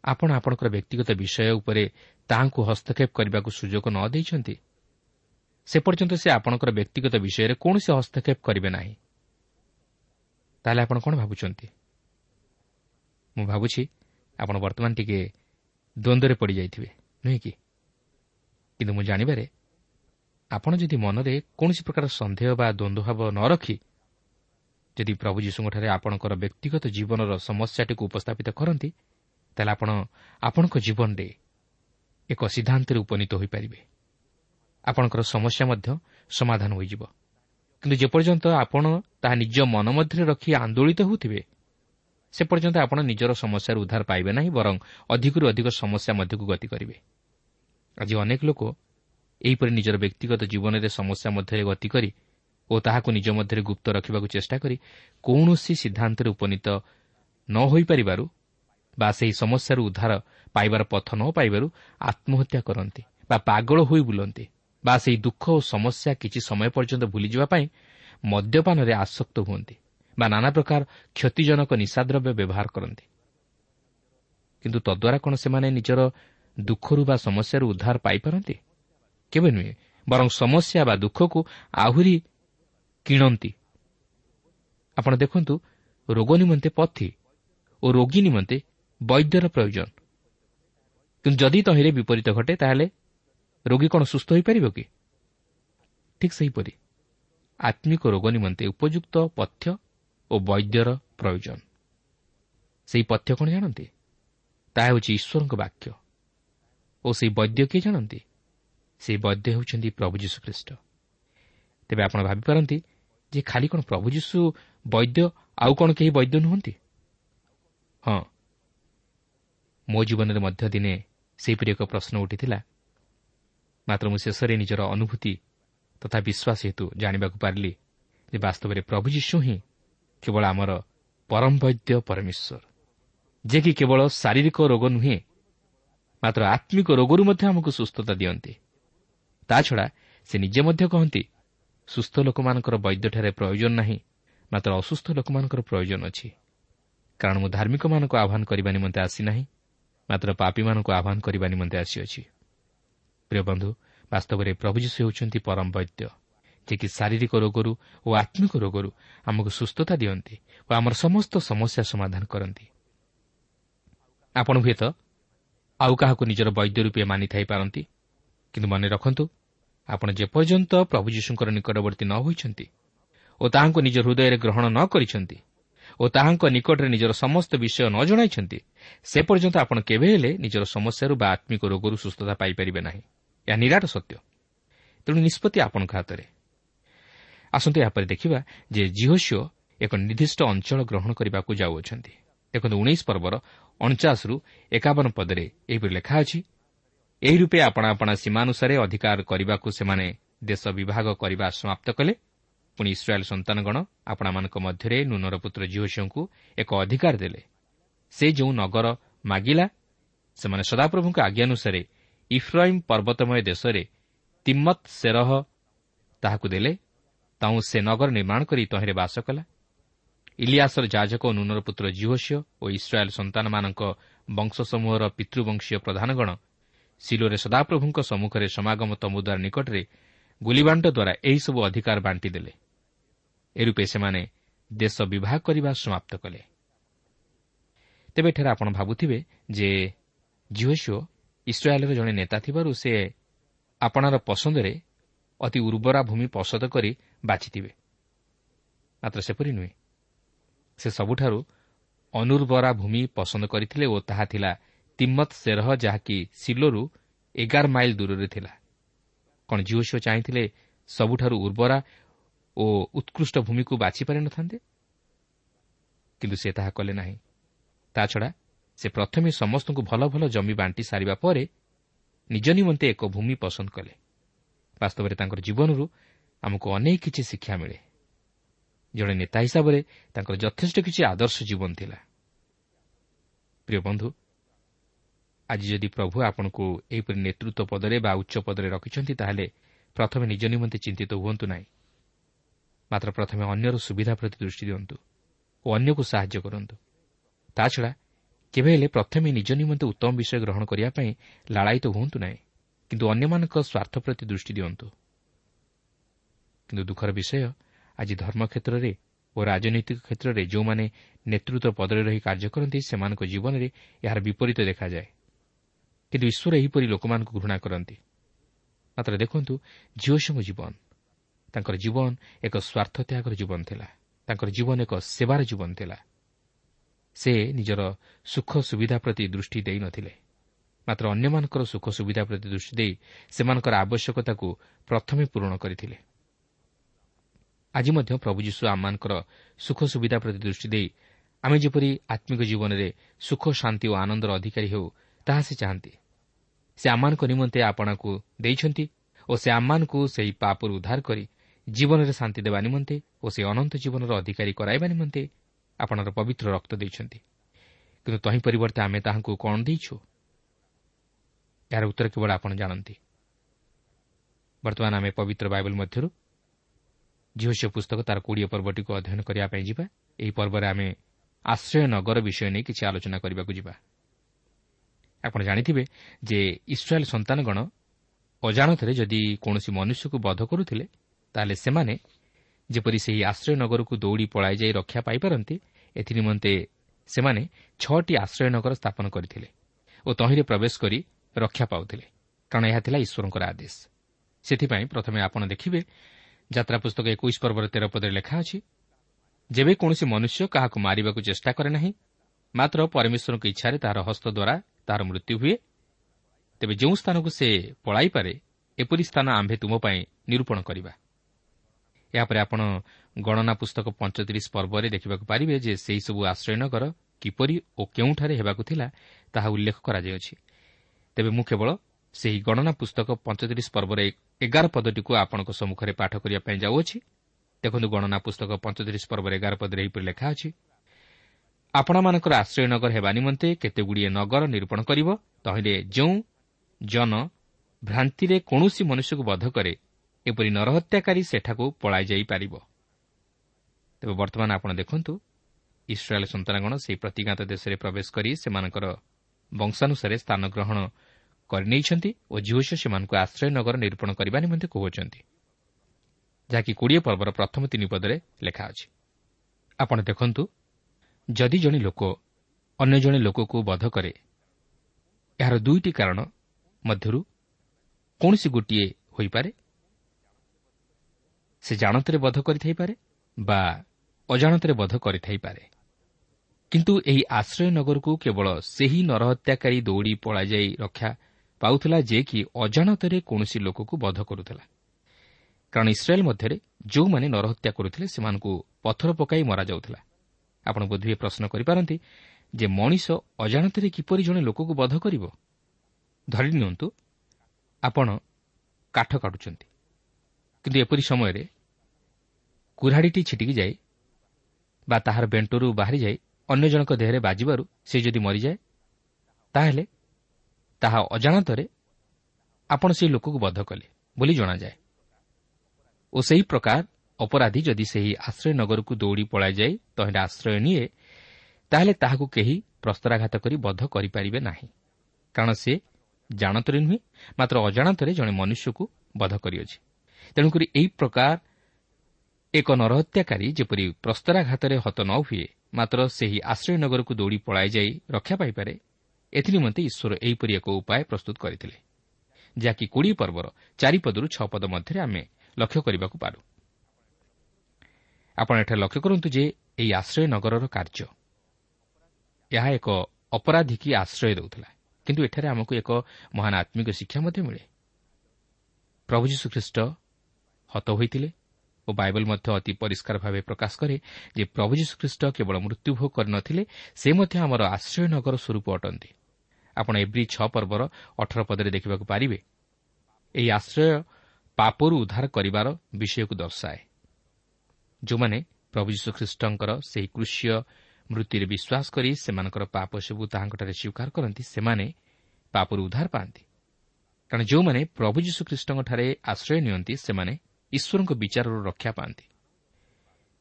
ଆପଣ ଆପଣଙ୍କର ବ୍ୟକ୍ତିଗତ ବିଷୟ ଉପରେ ତାହାଙ୍କୁ ହସ୍ତକ୍ଷେପ କରିବାକୁ ସୁଯୋଗ ନ ଦେଇଛନ୍ତି ସେ ପର୍ଯ୍ୟନ୍ତ ସେ ଆପଣଙ୍କର ବ୍ୟକ୍ତିଗତ ବିଷୟରେ କୌଣସି ହସ୍ତକ୍ଷେପ କରିବେ ନାହିଁ। ତାହେଲେ ଆପଣ କ'ଣ ଭାବୁଛନ୍ତି? ମୁଁ ଭାବୁଛି ଆପଣ ବର୍ତ୍ତମାନ ଟିକେ ଦ୍ୱନ୍ଦ୍ୱରେ ପଡ଼ିଯାଇଥିବେ ନୁହେଁ କି? କିନ୍ତୁ ମୁଁ ଜାଣିବାରେ ଆପଣ ଯଦି ମନରେ କୌଣସି ପ୍ରକାର ସନ୍ଦେହ ବା ଦ୍ୱନ୍ଦ୍ୱଭାବ ନ ରଖି ଯଦି ପ୍ରଭୁ ଯୀଶୁଙ୍କଠାରେ ଆପଣଙ୍କର ବ୍ୟକ୍ତିଗତ ଜୀବନର ସମସ୍ୟାଟିକୁ ଉପସ୍ଥାପିତ କରନ୍ତି ତାହେଲେ ଆପଣ ଆପଣଙ୍କ ଜୀବନରେ ଏକ ସିଦ୍ଧାନ୍ତରେ ଉପନୀତ ହୋଇପାରିବେ। ଆପଣଙ୍କର ସମସ୍ୟା ମଧ୍ୟ ସମାଧାନ ହୋଇଯିବ। କିନ୍ତୁ ଯେପର୍ଯ୍ୟନ୍ତ ଆପଣ ତାହା ନିଜ ମନ ମଧ୍ୟରେ ରଖି ଆନ୍ଦୋଳିତ ହେଉଥିବେ ସେ ପର୍ଯ୍ୟନ୍ତ ଆପଣ ନିଜର ସମସ୍ୟାର ଉଦ୍ଧାର ପାଇବେ ନାହିଁ ବରଂ ଅଧିକରୁ ଅଧିକ ସମସ୍ୟା ମଧ୍ୟକୁ ଗତି କରିବେ। ଆଜି ଅନେକ ଲୋକ ଏହିପରି ନିଜର ବ୍ୟକ୍ତିଗତ ଜୀବନରେ ସମସ୍ୟା ମଧ୍ୟରେ ଗତି କରି ଓ ତାହାକୁ ନିଜ ମଧ୍ୟରେ ଗୁପ୍ତ ରଖିବାକୁ ଚେଷ୍ଟା କରି କୌଣସି ସିଦ୍ଧାନ୍ତରେ ଉପନୀତ ନ ହୋଇପାରିବାରୁ ବା ସେହି ସମସ୍ୟାରୁ ଉଦ୍ଧାର ପାଇବାର ପଥ ନ ପାଇବାରୁ ଆତ୍ମହତ୍ୟା କରନ୍ତି ବା ପାଗଳ ହୋଇ ବୁଲନ୍ତି ବା ସେହି ଦୁଃଖ ଓ ସମସ୍ୟା କିଛି ସମୟ ପର୍ଯ୍ୟନ୍ତ ଭୁଲିଯିବା ପାଇଁ ମଦ୍ୟପାନରେ ଆସକ୍ତ ହୁଅନ୍ତି ବା ନାନା ପ୍ରକାର କ୍ଷତିଜନକ ନିଶାଦ୍ରବ୍ୟ ବ୍ୟବହାର କରନ୍ତି। କିନ୍ତୁ ତଦ୍ୱାରା କ'ଣ ସେମାନେ ନିଜର ଦୁଃଖରୁ ବା ସମସ୍ୟାରୁ ଉଦ୍ଧାର ପାଇପାରନ୍ତି? କେବେ ନୁହେଁ ବରଂ ସମସ୍ୟା ବା ଦୁଃଖକୁ ଆହୁରି କିଣନ୍ତି। ଆପଣ ଦେଖନ୍ତୁ ରୋଗ ନିମନ୍ତେ ପଥି ଓ ରୋଗୀ ନିମନ୍ତେ ବୈଦ୍ୟର ପ୍ରୟୋଜନ। କିନ୍ତୁ ଯଦି ତହିଁରେ ବିପରୀତ ଘଟେ ତାହେଲେ ରୋଗୀ କ'ଣ ସୁସ୍ଥ ହୋଇପାରିବ କି? ଠିକ୍ ସେହିପରି ଆତ୍ମିକ ରୋଗ ନିମନ୍ତେ ଉପଯୁକ୍ତ ପଥ୍ୟ ଓ ବୈଦ୍ୟର ପ୍ରୟୋଜନ। ସେହି ପଥ୍ୟ କ'ଣ ଜାଣନ୍ତି? ତାହା ହେଉଛି ଈଶ୍ୱରଙ୍କ ବାକ୍ୟ। ଓ ସେହି ବୈଦ୍ୟ କିଏ ଜାଣନ୍ତି? ସେହି ବୈଦ୍ୟ ହେଉଛନ୍ତି ପ୍ରଭୁ ଯୀଶୁଖ୍ରୀଷ୍ଟ। ତେବେ ଆପଣ ଭାବିପାରନ୍ତି ଯେ ଖାଲି କ'ଣ ପ୍ରଭୁ ଯୀଶୁ ବୈଦ୍ୟ ଆଉ କ'ଣ କେହି ବୈଦ୍ୟ ନୁହନ୍ତି? ହଁ। ମୋ ଜୀବନରେ ମଧ୍ୟ ଦିନେ ସେହିପରି ଏକ ପ୍ରଶ୍ନ ଉଠିଥିଲା। ମାତ୍ର ମୁଁ ଶେଷରେ ନିଜର ଅନୁଭୂତି ତଥା ବିଶ୍ୱାସ ହେତୁ ଜାଣିବାକୁ ପାରିଲି ଯେ ବାସ୍ତବରେ ପ୍ରଭୁ ଯୀଶୁ ହିଁ କେବଳ ଆମର ପରମ ବୈଦ୍ୟ ପରମେଶ୍ୱର। ଯେ କି କେବଳ ଶାରୀରିକ ରୋଗ ନୁହେଁ ମାତ୍ର ଆତ୍ମିକ ରୋଗରୁ ମଧ୍ୟ ଆମକୁ ସୁସ୍ଥତା ଦିଅନ୍ତି। ତାଛଡ଼ା ସେ ନିଜେ ମଧ୍ୟ କହନ୍ତି ସୁସ୍ଥ ଲୋକମାନଙ୍କର ବୈଦ୍ୟଠାରେ ପ୍ରୟୋଜନ ନାହିଁ ମାତ୍ର ଅସୁସ୍ଥ ଲୋକମାନଙ୍କର ପ୍ରୟୋଜନ ଅଛି। କାରଣ ମୁଁ ଧାର୍ମିକମାନଙ୍କୁ ଆହ୍ୱାନ କରିବା ନିମନ୍ତେ ଆସିନାହିଁ ମାତ୍ର ପାପୀମାନଙ୍କୁ ଆହ୍ୱାନ କରିବା ନିମନ୍ତେ ଆସିଅଛି ପ୍ରିୟ ବନ୍ଧୁ ବାସ୍ତବରେ ପ୍ରଭୁ ଯୀଶୁ ହେଉଛନ୍ତି ପରମ ବୈଦ୍ୟ ଯିଏକି ଶାରୀରିକ ରୋଗରୁ ଓ ଆତ୍ମିକ ରୋଗରୁ ଆମକୁ ସୁସ୍ଥତା ଦିଅନ୍ତି ଓ ଆମର ସମସ୍ତ ସମସ୍ୟା ସମାଧାନ କରନ୍ତି। ଆପଣ ହୁଏତ ଆଉ କାହାକୁ ନିଜର ବୈଦ୍ୟ ରୂପେ ମାନିଥାଇପାରନ୍ତି କିନ୍ତୁ ମନେ ରଖନ୍ତୁ ଆପଣ ଯେପର୍ଯ୍ୟନ୍ତ ପ୍ରଭୁ ଯୀଶୁଙ୍କର ନିକଟବର୍ତ୍ତୀ ନ ହୋଇଛନ୍ତି ଓ ତାହାଙ୍କୁ ନିଜ ହୃଦୟରେ ଗ୍ରହଣ ନ କରିଛନ୍ତି ଓ ତାହାଙ୍କ ନିକଟରେ ନିଜର ସମସ୍ତ ବିଷୟ ନ ଜଣାଇଛନ୍ତି ସେ ପର୍ଯ୍ୟନ୍ତ ଆପଣ କେବେ ହେଲେ ନିଜର ସମସ୍ୟାରୁ ବା ଆତ୍ମିକ ରୋଗରୁ ସୁସ୍ଥତା ପାଇପାରିବେ ନାହିଁ। ଏହା ନିରାଟ ସତ୍ୟ। ତେଣୁ ନିଷ୍ପତ୍ତି ଆପଣଙ୍କ ହାତରେ। ଆସନ୍ତୁ ଏହାପରେ ଦେଖିବା ଯେ ଜିହୋସିଓ ଏକ ନିର୍ଦ୍ଦିଷ୍ଟ ଅଞ୍ଚଳ ଗ୍ରହଣ କରିବାକୁ ଯାଉଅଛନ୍ତି। ଦେଖନ୍ତୁ ଉଣେଇଶ ପର୍ବର ଅଣଚାଶରୁ ଏକାବନ ପଦରେ ଏହିପରି ଲେଖା ଅଛି ଏହି ରୂପେ ଆପଣା ଆପଣା ସୀମାନୁସାରେ ଅଧିକାର କରିବାକୁ ସେମାନେ ଦେଶ ବିଭାଗ କରିବା ସମାପ୍ତ କଲେ। ପୁଣି ଇସ୍ରାଏଲ୍ ସନ୍ତାନଗଣ ଆପଣାମାନଙ୍କ ମଧ୍ୟରେ ନୁନର ପୁତ୍ର ଜିହୋସିଓଙ୍କୁ ଏକ ଅଧିକାର ଦେଲେ। ସେ ଯେଉଁ ନଗର ମାଗିଲା ସେମାନେ ସଦାପ୍ରଭୁଙ୍କ ଆଜ୍ଞାନୁସାରେ ଇଫ୍ରାଇମ୍ ପର୍ବତମୟ ଦେଶରେ ତିମ୍ମତ୍ ସେରହ ତାହାକୁ ଦେଲେ। ତାଉ ସେ ନଗର ନିର୍ମାଣ କରି ତହିଁରେ ବାସ କଲା। ଇଲିଆସର ଯାଜକ ଓ ନୁନର ପୁତ୍ର ଜିହୋସିଓ ଓ ଇସ୍ରାଏଲ୍ ସନ୍ତାନମାନଙ୍କ ବଂଶସମୂହର ପିତୃବଂଶୀୟ ପ୍ରଧାନଗଣ ସିଲୋରେ ସଦାପ୍ରଭୁଙ୍କ ସମ୍ମୁଖରେ ସମାଗମ ତମୁଦ୍ୱାର ନିକଟରେ ଗୁଲିବାଣ୍ଡ ଦ୍ୱାରା ଏହିସବୁ ଅଧିକାର ବାଣ୍ଟିଦେଲେ। ଏରୂପେ ସେମାନେ ଦେଶ ବିବାହ କରିବା ସମାପ୍ତ କଲେ। ତେବେ ଏଠାରେ ଆପଣ ଭାବୁଥିବେ ଯେ ଜିଓସିଓ ଇସ୍ରାଏଲ୍ର ଜଣେ ନେତା ଥିବାରୁ ସେ ଆପଣାର ପସନ୍ଦରେ ଅତି ଉର୍ବରା ଭୂମି ପସନ୍ଦ କରି ବାଛିଥିବେ। ମାତ୍ର ସେପରି ନୁହେଁ। ସେ ସବୁଠାରୁ ଅନୁର୍ବରା ଭୂମି ପସନ୍ଦ କରିଥିଲେ ଓ ତାହା ଥିଲା ତିମ୍ମତ୍ ସେରହ ଯାହାକି ସିଲୋରୁ ଏଗାର ମାଇଲ ଦୂରରେ ଥିଲା। କ'ଣ ଜିଓସିଓ ଚାହିଁଥିଲେ ସବୁଠାରୁ ଉର୍ବରା ଓ ଉତ୍କୃଷ୍ଟ ଭୂମିକୁ ବାଛି ପାରିନଥାନ୍ତେ କିନ୍ତୁ ସେ ତାହା କଲେ ନାହିଁ। ତାଛଡ଼ା ସେ ପ୍ରଥମେ ସମସ୍ତଙ୍କୁ ଭଲ ଭଲ ଜମି ବାଣ୍ଟି ସାରିବା ପରେ ନିଜ ନିମନ୍ତେ ଏକ ଭୂମି ପସନ୍ଦ କଲେ। ବାସ୍ତବରେ ତାଙ୍କର ଜୀବନରୁ ଆମକୁ ଅନେକ କିଛି ଶିକ୍ଷା ମିଳେ। ଜଣେ ନେତା ହିସାବରେ ତାଙ୍କର ଯଥେଷ୍ଟ କିଛି ଆଦର୍ଶ ଜୀବନ ଥିଲା। ପ୍ରିୟ ବନ୍ଧୁ ଆଜି ଯଦି ପ୍ରଭୁ ଆପଣଙ୍କୁ ଏହିପରି ନେତୃତ୍ୱ ପଦରେ ବା ଉଚ୍ଚ ପଦରେ ରଖିଛନ୍ତି ତାହେଲେ ପ୍ରଥମେ ନିଜ ନିମନ୍ତେ ଚିନ୍ତିତ ହୁଅନ୍ତୁ ନାହିଁ। ମାତ୍ର ପ୍ରଥମେ ଅନ୍ୟର ସୁବିଧା ପ୍ରତି ଦୃଷ୍ଟି ଦିଅନ୍ତୁ ଓ ଅନ୍ୟକୁ ସାହାଯ୍ୟ କରନ୍ତୁ। ତାଛଡ଼ା କେବେ ହେଲେ ପ୍ରଥମେ ନିଜ ନିମନ୍ତେ ଉତ୍ତମ ବିଷୟ ଗ୍ରହଣ କରିବା ପାଇଁ ଲାଳାୟିତ ହୁଅନ୍ତୁ ନାହିଁ କିନ୍ତୁ ଅନ୍ୟମାନଙ୍କ ସ୍ୱାର୍ଥ ପ୍ରତି ଦୃଷ୍ଟି ଦିଅନ୍ତୁ। କିନ୍ତୁ ଦୁଃଖର ବିଷୟ ଆଜି ଧର୍ମ କ୍ଷେତ୍ରରେ ଓ ରାଜନୈତିକ କ୍ଷେତ୍ରରେ ଯେଉଁମାନେ ନେତୃତ୍ୱ ପଦରେ ରହି କାର୍ଯ୍ୟ କରନ୍ତି ସେମାନଙ୍କ ଜୀବନରେ ଏହାର ବିପରୀତ ଦେଖାଯାଏ। କିନ୍ତୁ ଈଶ୍ୱର ଏହିପରି ଲୋକମାନଙ୍କୁ ଘୃଣା କରନ୍ତି। ମାତ୍ର ଦେଖନ୍ତୁ ଝିଅସଙ୍କ ଜୀବନ। ତାଙ୍କର ଜୀବନ ଏକ ସ୍ୱାର୍ଥ ତ୍ୟାଗର ଜୀବନ ଥିଲା। ତାଙ୍କର ଜୀବନ ଏକ ସେବାର ଜୀବନ ଥିଲା। ସେ ନିଜର ସୁଖ ସୁବିଧା ପ୍ରତି ଦୃଷ୍ଟି ଦେଇନଥିଲେ ମାତ୍ର ଅନ୍ୟମାନଙ୍କର ସୁଖ ସୁବିଧା ପ୍ରତି ଦୃଷ୍ଟି ଦେଇ ସେମାନଙ୍କର ଆବଶ୍ୟକତାକୁ ପ୍ରଥମେ ପୂରଣ କରିଥିଲେ। ଆଜି ମଧ୍ୟ ପ୍ରଭୁ ଯୀଶୁ ଆମମାନଙ୍କର ସୁଖ ସୁବିଧା ପ୍ରତି ଦୃଷ୍ଟି ଦେଇ ଆମେ ଯେପରି ଆତ୍ମିକ ଜୀବନରେ ସୁଖ ଶାନ୍ତି ଓ ଆନନ୍ଦର ଅଧିକାରୀ ହେଉ ତାହା ସେ ଚାହାନ୍ତି। ସେ ଆମମାନଙ୍କ ନିମନ୍ତେ ଆପଣାକୁ ଦେଇଛନ୍ତି ଓ ସେ ଆମମାନଙ୍କୁ ସେହି ପାପରୁ ଉଦ୍ଧାର କରି ଜୀବନରେ ଶାନ୍ତି ଦେବା ନିମନ୍ତେ ଓ ସେ ଅନନ୍ତ ଜୀବନର ଅଧିକାରୀ କରାଇବା ନିମନ୍ତେ ଆପଣଙ୍କର ପବିତ୍ର ରକ୍ତ ଦେଇଛନ୍ତି। କିନ୍ତୁ ତହିଁ ପରିବର୍ତ୍ତେ ଆମେ ତାହାଙ୍କୁ କ'ଣ ଦେଇଛୁ? ଏହାର ଉତ୍ତର କେବଳ ଆପଣ ଜାଣନ୍ତି। ବର୍ତ୍ତମାନ ଆମେ ପବିତ୍ର ବାଇବଲ ମଧ୍ୟରୁ ଝିଅସିଅ ପୁସ୍ତକ ତାର କୋଡ଼ିଏ ପର୍ବଟିକୁ ଅଧ୍ୟୟନ କରିବା ପାଇଁ ଯିବା। ଏହି ପର୍ବରେ ଆମେ ଆଶ୍ରୟ ନଗର ବିଷୟ ନେଇ କିଛି ଆଲୋଚନା କରିବାକୁ ଯିବା। ଆପଣ ଜାଣିଥିବେ ଯେ ଇସ୍ରାଏଲ୍ ସନ୍ତାନଗଣ ଅଜାଣତରେ ଯଦି କୌଣସି ମନୁଷ୍ୟକୁ ବଧ କରୁଥିଲେ ତାହେଲେ ସେମାନେ ଯେପରି ସେହି ଆଶ୍ରୟ ନଗରକୁ ଦୌଡ଼ି ପଳାଇ ଯାଇ ରକ୍ଷା ପାଇପାରନ୍ତି ଏଥିନିମନ୍ତେ ସେମାନେ ଛଅଟି ଆଶ୍ରୟ ନଗର ସ୍ଥାପନ କରିଥିଲେ ଓ ତହିଁରେ ପ୍ରବେଶ କରି ରକ୍ଷା ପାଉଥିଲେ। କାରଣ ଏହା ଥିଲା ଈଶ୍ୱରଙ୍କର ଆଦେଶ। ସେଥିପାଇଁ ପ୍ରଥମେ ଆପଣ ଦେଖିବେ ଯାତ୍ରା ପୁସ୍ତକ ଏକୋଇଶ ପର୍ବର ତେର ପଦରେ ଲେଖା ଅଛି ଯେବେ କୌଣସି ମନୁଷ୍ୟ କାହାକୁ ମାରିବାକୁ ଚେଷ୍ଟା କରେ ନାହିଁ ମାତ୍ର ପରମେଶ୍ୱରଙ୍କ ଇଚ୍ଛାରେ ତାହାର ହସ୍ତ ଦ୍ୱାରା ତାହାର ମୃତ୍ୟୁ ହୁଏ ତେବେ ଯେଉଁ ସ୍ଥାନକୁ ସେ ପଳାଇପାରେ ଏପରି ସ୍ଥାନ ଆମ୍ଭେ ତୁମ ପାଇଁ ନିରୂପଣ କରିବା ଏହାପରେ ଆପଣ ଗଣନା ପୁସ୍ତକ ପଞ୍ଚତିରିଶ ପର୍ବରେ ଦେଖିବାକୁ ପାରିବେ ଯେ ସେହିସବୁ ଆଶ୍ରୟନଗର କିପରି ଓ କେଉଁଠାରେ ହେବାକୁ ଥିଲା ତାହା ଉଲ୍ଲେଖ କରାଯାଇଅଛି ତେବେ ମୁଁ କେବଳ ସେହି ଗଣନା ପୁସ୍ତକ ପଞ୍ଚତିରିଶ ପର୍ବର ଏଗାର ପଦଟିକୁ ଆପଣଙ୍କ ସମ୍ମୁଖରେ ପାଠ କରିବା ପାଇଁ ଯାଉଅଛି। ଦେଖନ୍ତୁ ଗଣନା ପୁସ୍ତକ ପଞ୍ଚତିରିଶ ପର୍ବର ଏଗାର ପଦରେ ଏହିପରି ଲେଖା ଅଛି। ଆପଣମାନଙ୍କର ଆଶ୍ରୟ ନଗର ହେବା ନିମନ୍ତେ କେତେଗୁଡ଼ିଏ ନଗର ନିରୂପଣ କରିବ? ତହିଁରେ ଯେଉଁ ଜନ ଭ୍ରାନ୍ତିରେ କୌଣସି ମନୁଷ୍ୟକୁ ବଧ କରେ ଏପରି ନରହତ୍ୟାକାରୀ ସେଠାକୁ ପଳାଇଯାଇପାରିବ ତେବେ ବର୍ତ୍ତମାନ ଆପଣ ଦେଖନ୍ତୁ ଇସ୍ରାଏଲ୍ ସନ୍ତାନଗଣ ସେହି ପ୍ରତିଜ୍ଞାତ ଦେଶରେ ପ୍ରବେଶ କରି ସେମାନଙ୍କର ବଂଶାନୁସାରେ ସ୍ଥାନ ଗ୍ରହଣ କରିନେଇଛନ୍ତି ଓ ଝିଅସ ସେମାନଙ୍କୁ ଆଶ୍ରୟ ନଗର ନିରୂପଣ କରିବା ନିମନ୍ତେ କହୁଛନ୍ତି ଯାହାକି କୋଡ଼ିଏ ପର୍ବର ପ୍ରଥମ ତିନି ପଦରେ ଲେଖା ଅଛି। ଆପଣ ଦେଖନ୍ତୁ ଯଦି ଜଣେ ଲୋକ ଅନ୍ୟ ଜଣେ ଲୋକକୁ ବଧ କରେ ଏହାର ଦୁଇଟି କାରଣ ମଧ୍ୟରୁ କୌଣସି ଗୋଟିଏ ହୋଇପାରେ? ସେ ଜାଣତରେ ବଧ କରିଥାଇପାରେ ବା ଅଜାଣତରେ ବଧ କରିଥାଇପାରେ? କିନ୍ତୁ ଏହି ଆଶ୍ରୟ ନଗରକୁ କେବଳ ସେହି ନରହତ୍ୟାକାରୀ ଦୌଡ଼ି ପଳାଯାଇ ରକ୍ଷା ପାଉଥିଲା ଯେ କି ଅଜାଣତରେ କୌଣସି ଲୋକକୁ ବଧ କରୁଥିଲା। କାରଣ ଇସ୍ରାଏଲ୍ ମଧ୍ୟରେ ଯେଉଁମାନେ ନରହତ୍ୟା କରୁଥିଲେ ସେମାନଙ୍କୁ ପଥର ପକାଇ ମରାଯାଉଥିଲା। ଆପଣ ବୋଧହୁଏ ପ୍ରଶ୍ନ କରିପାରନ୍ତି ଯେ ମଣିଷ ଅଜାଣତରେ କିପରି ଜଣେ ଲୋକକୁ ବଧ କରିବ? ଧରି ନିଅନ୍ତୁ ଆପଣ କାଠ କାଟୁଛନ୍ତି। କିନ୍ତୁ ଏପରି ସମୟରେ କୁରାଢ଼ିଟି ଛିଟିକି ଯାଏ ବା ତାହାର ବେଣ୍ଟରୁ ବାହାରିଯାଇ ଅନ୍ୟ ଜଣଙ୍କ ଦେହରେ ବାଜିବାରୁ ସେ ଯଦି ମରିଯାଏ ତାହେଲେ ତାହା ଅଜାଣତରେ ଆପଣ ସେହି ଲୋକକୁ ବଧ କଲେ ବୋଲି ଜଣାଯାଏ। ଓ ସେହି ପ୍ରକାର ଅପରାଧୀ ଯଦି ସେହି ଆଶ୍ରୟ ନଗରକୁ ଦୌଡ଼ି ପଳାଇଯାଇ ତହିଁରେ ଆଶ୍ରୟ ନିଏ ତାହେଲେ ତାହାକୁ କେହି ପ୍ରସ୍ତରାଘାତ କରି ବଧ କରିପାରିବେ ନାହିଁ। କାରଣ ସେ ଜାଣତରେ ନୁହେଁ ମାତ୍ର ଅଜାଣତରେ ଜଣେ ମନୁଷ୍ୟକୁ ବଧ କରିଅଛି। ତେଣୁକରି ଏହି ପ୍ରକାର ଏକ ନରହତ୍ୟାକାରୀ ଯେପରି ପ୍ରସ୍ତରାଘାତରେ ହତ ନ ହୁଏ ମାତ୍ର ସେହି ଆଶ୍ରୟ ନଗରକୁ ଦୌଡ଼ି ପଳାଇଯାଇ ରକ୍ଷା ପାଇପାରେ ଏଥିନିମନ୍ତେ ଈଶ୍ୱର ଏହିପରି ଏକ ଉପାୟ ପ୍ରସ୍ତୁତ କରିଥିଲେ ଯାହାକି କୋଡ଼ିଏ ପର୍ବର ଚାରିପଦରୁ ଛଅ ପଦ ମଧ୍ୟରେ ଆମେ ଲକ୍ଷ୍ୟ କରିବାକୁ ପାରୁ। ଆପଣ ଏଠାରେ ଲକ୍ଷ୍ୟ କରନ୍ତୁ ଯେ ଏହି ଆଶ୍ରୟ ନଗରର କାର୍ଯ୍ୟ। ଏହା ଏକ ଅପରାଧୀକି ଆଶ୍ରୟ ଦେଉଥିଲା କିନ୍ତୁ ଏଠାରେ ଆମକୁ ଏକ ମହାନ ଆତ୍ମିକ ଶିକ୍ଷା ମଧ୍ୟ ମିଳେ। ପ୍ରଭୁ ଯୀଶୁଖ୍ରୀଷ୍ଟ ହତ ହୋଇଥିଲେ ଓ ବାଇବଲ ମଧ୍ୟ ଅତି ପରିଷ୍କାର ଭାବେ ପ୍ରକାଶ କରେ ଯେ ପ୍ରଭୁ ଯୀଶୁଖ୍ରୀଷ୍ଟ କେବଳ ମୃତ୍ୟୁଭୋଗ କରିନଥିଲେ ସେ ମଧ୍ୟ ଆମର ଆଶ୍ରୟ ନଗର ସ୍ୱରୂପ ଅଟନ୍ତି। ଆପଣ ଏଭ୍ରି ଛଅ ପର୍ବର ଅଠର ପଦରେ ଦେଖିବାକୁ ପାରିବେ। ଏହି ଆଶ୍ରୟ ପାପରୁ ଉଦ୍ଧାର କରିବାର ବିଷୟକୁ ଦର୍ଶାଏ। ଯେଉଁମାନେ ପ୍ରଭୁ ଯୀଶୁଖ୍ରୀଷ୍ଟଙ୍କର ସେହି କୃଷ୍ୟ ମୃତ୍ୟୁରେ ବିଶ୍ୱାସ କରି ସେମାନଙ୍କର ପାପ ସବୁ ତାହାଙ୍କଠାରେ ସ୍ୱୀକାର କରନ୍ତି ସେମାନେ ପାପରୁ ଉଦ୍ଧାର ପାଆନ୍ତି। କାରଣ ଯେଉଁମାନେ ପ୍ରଭୁ ଯୀଶୁଖ୍ରୀଷ୍ଟଙ୍କଠାରେ ଆଶ୍ରୟ ନିଅନ୍ତି ସେମାନେ ଈଶ୍ୱରଙ୍କ ବିଚାରରୁ ରକ୍ଷା ପାଆନ୍ତି।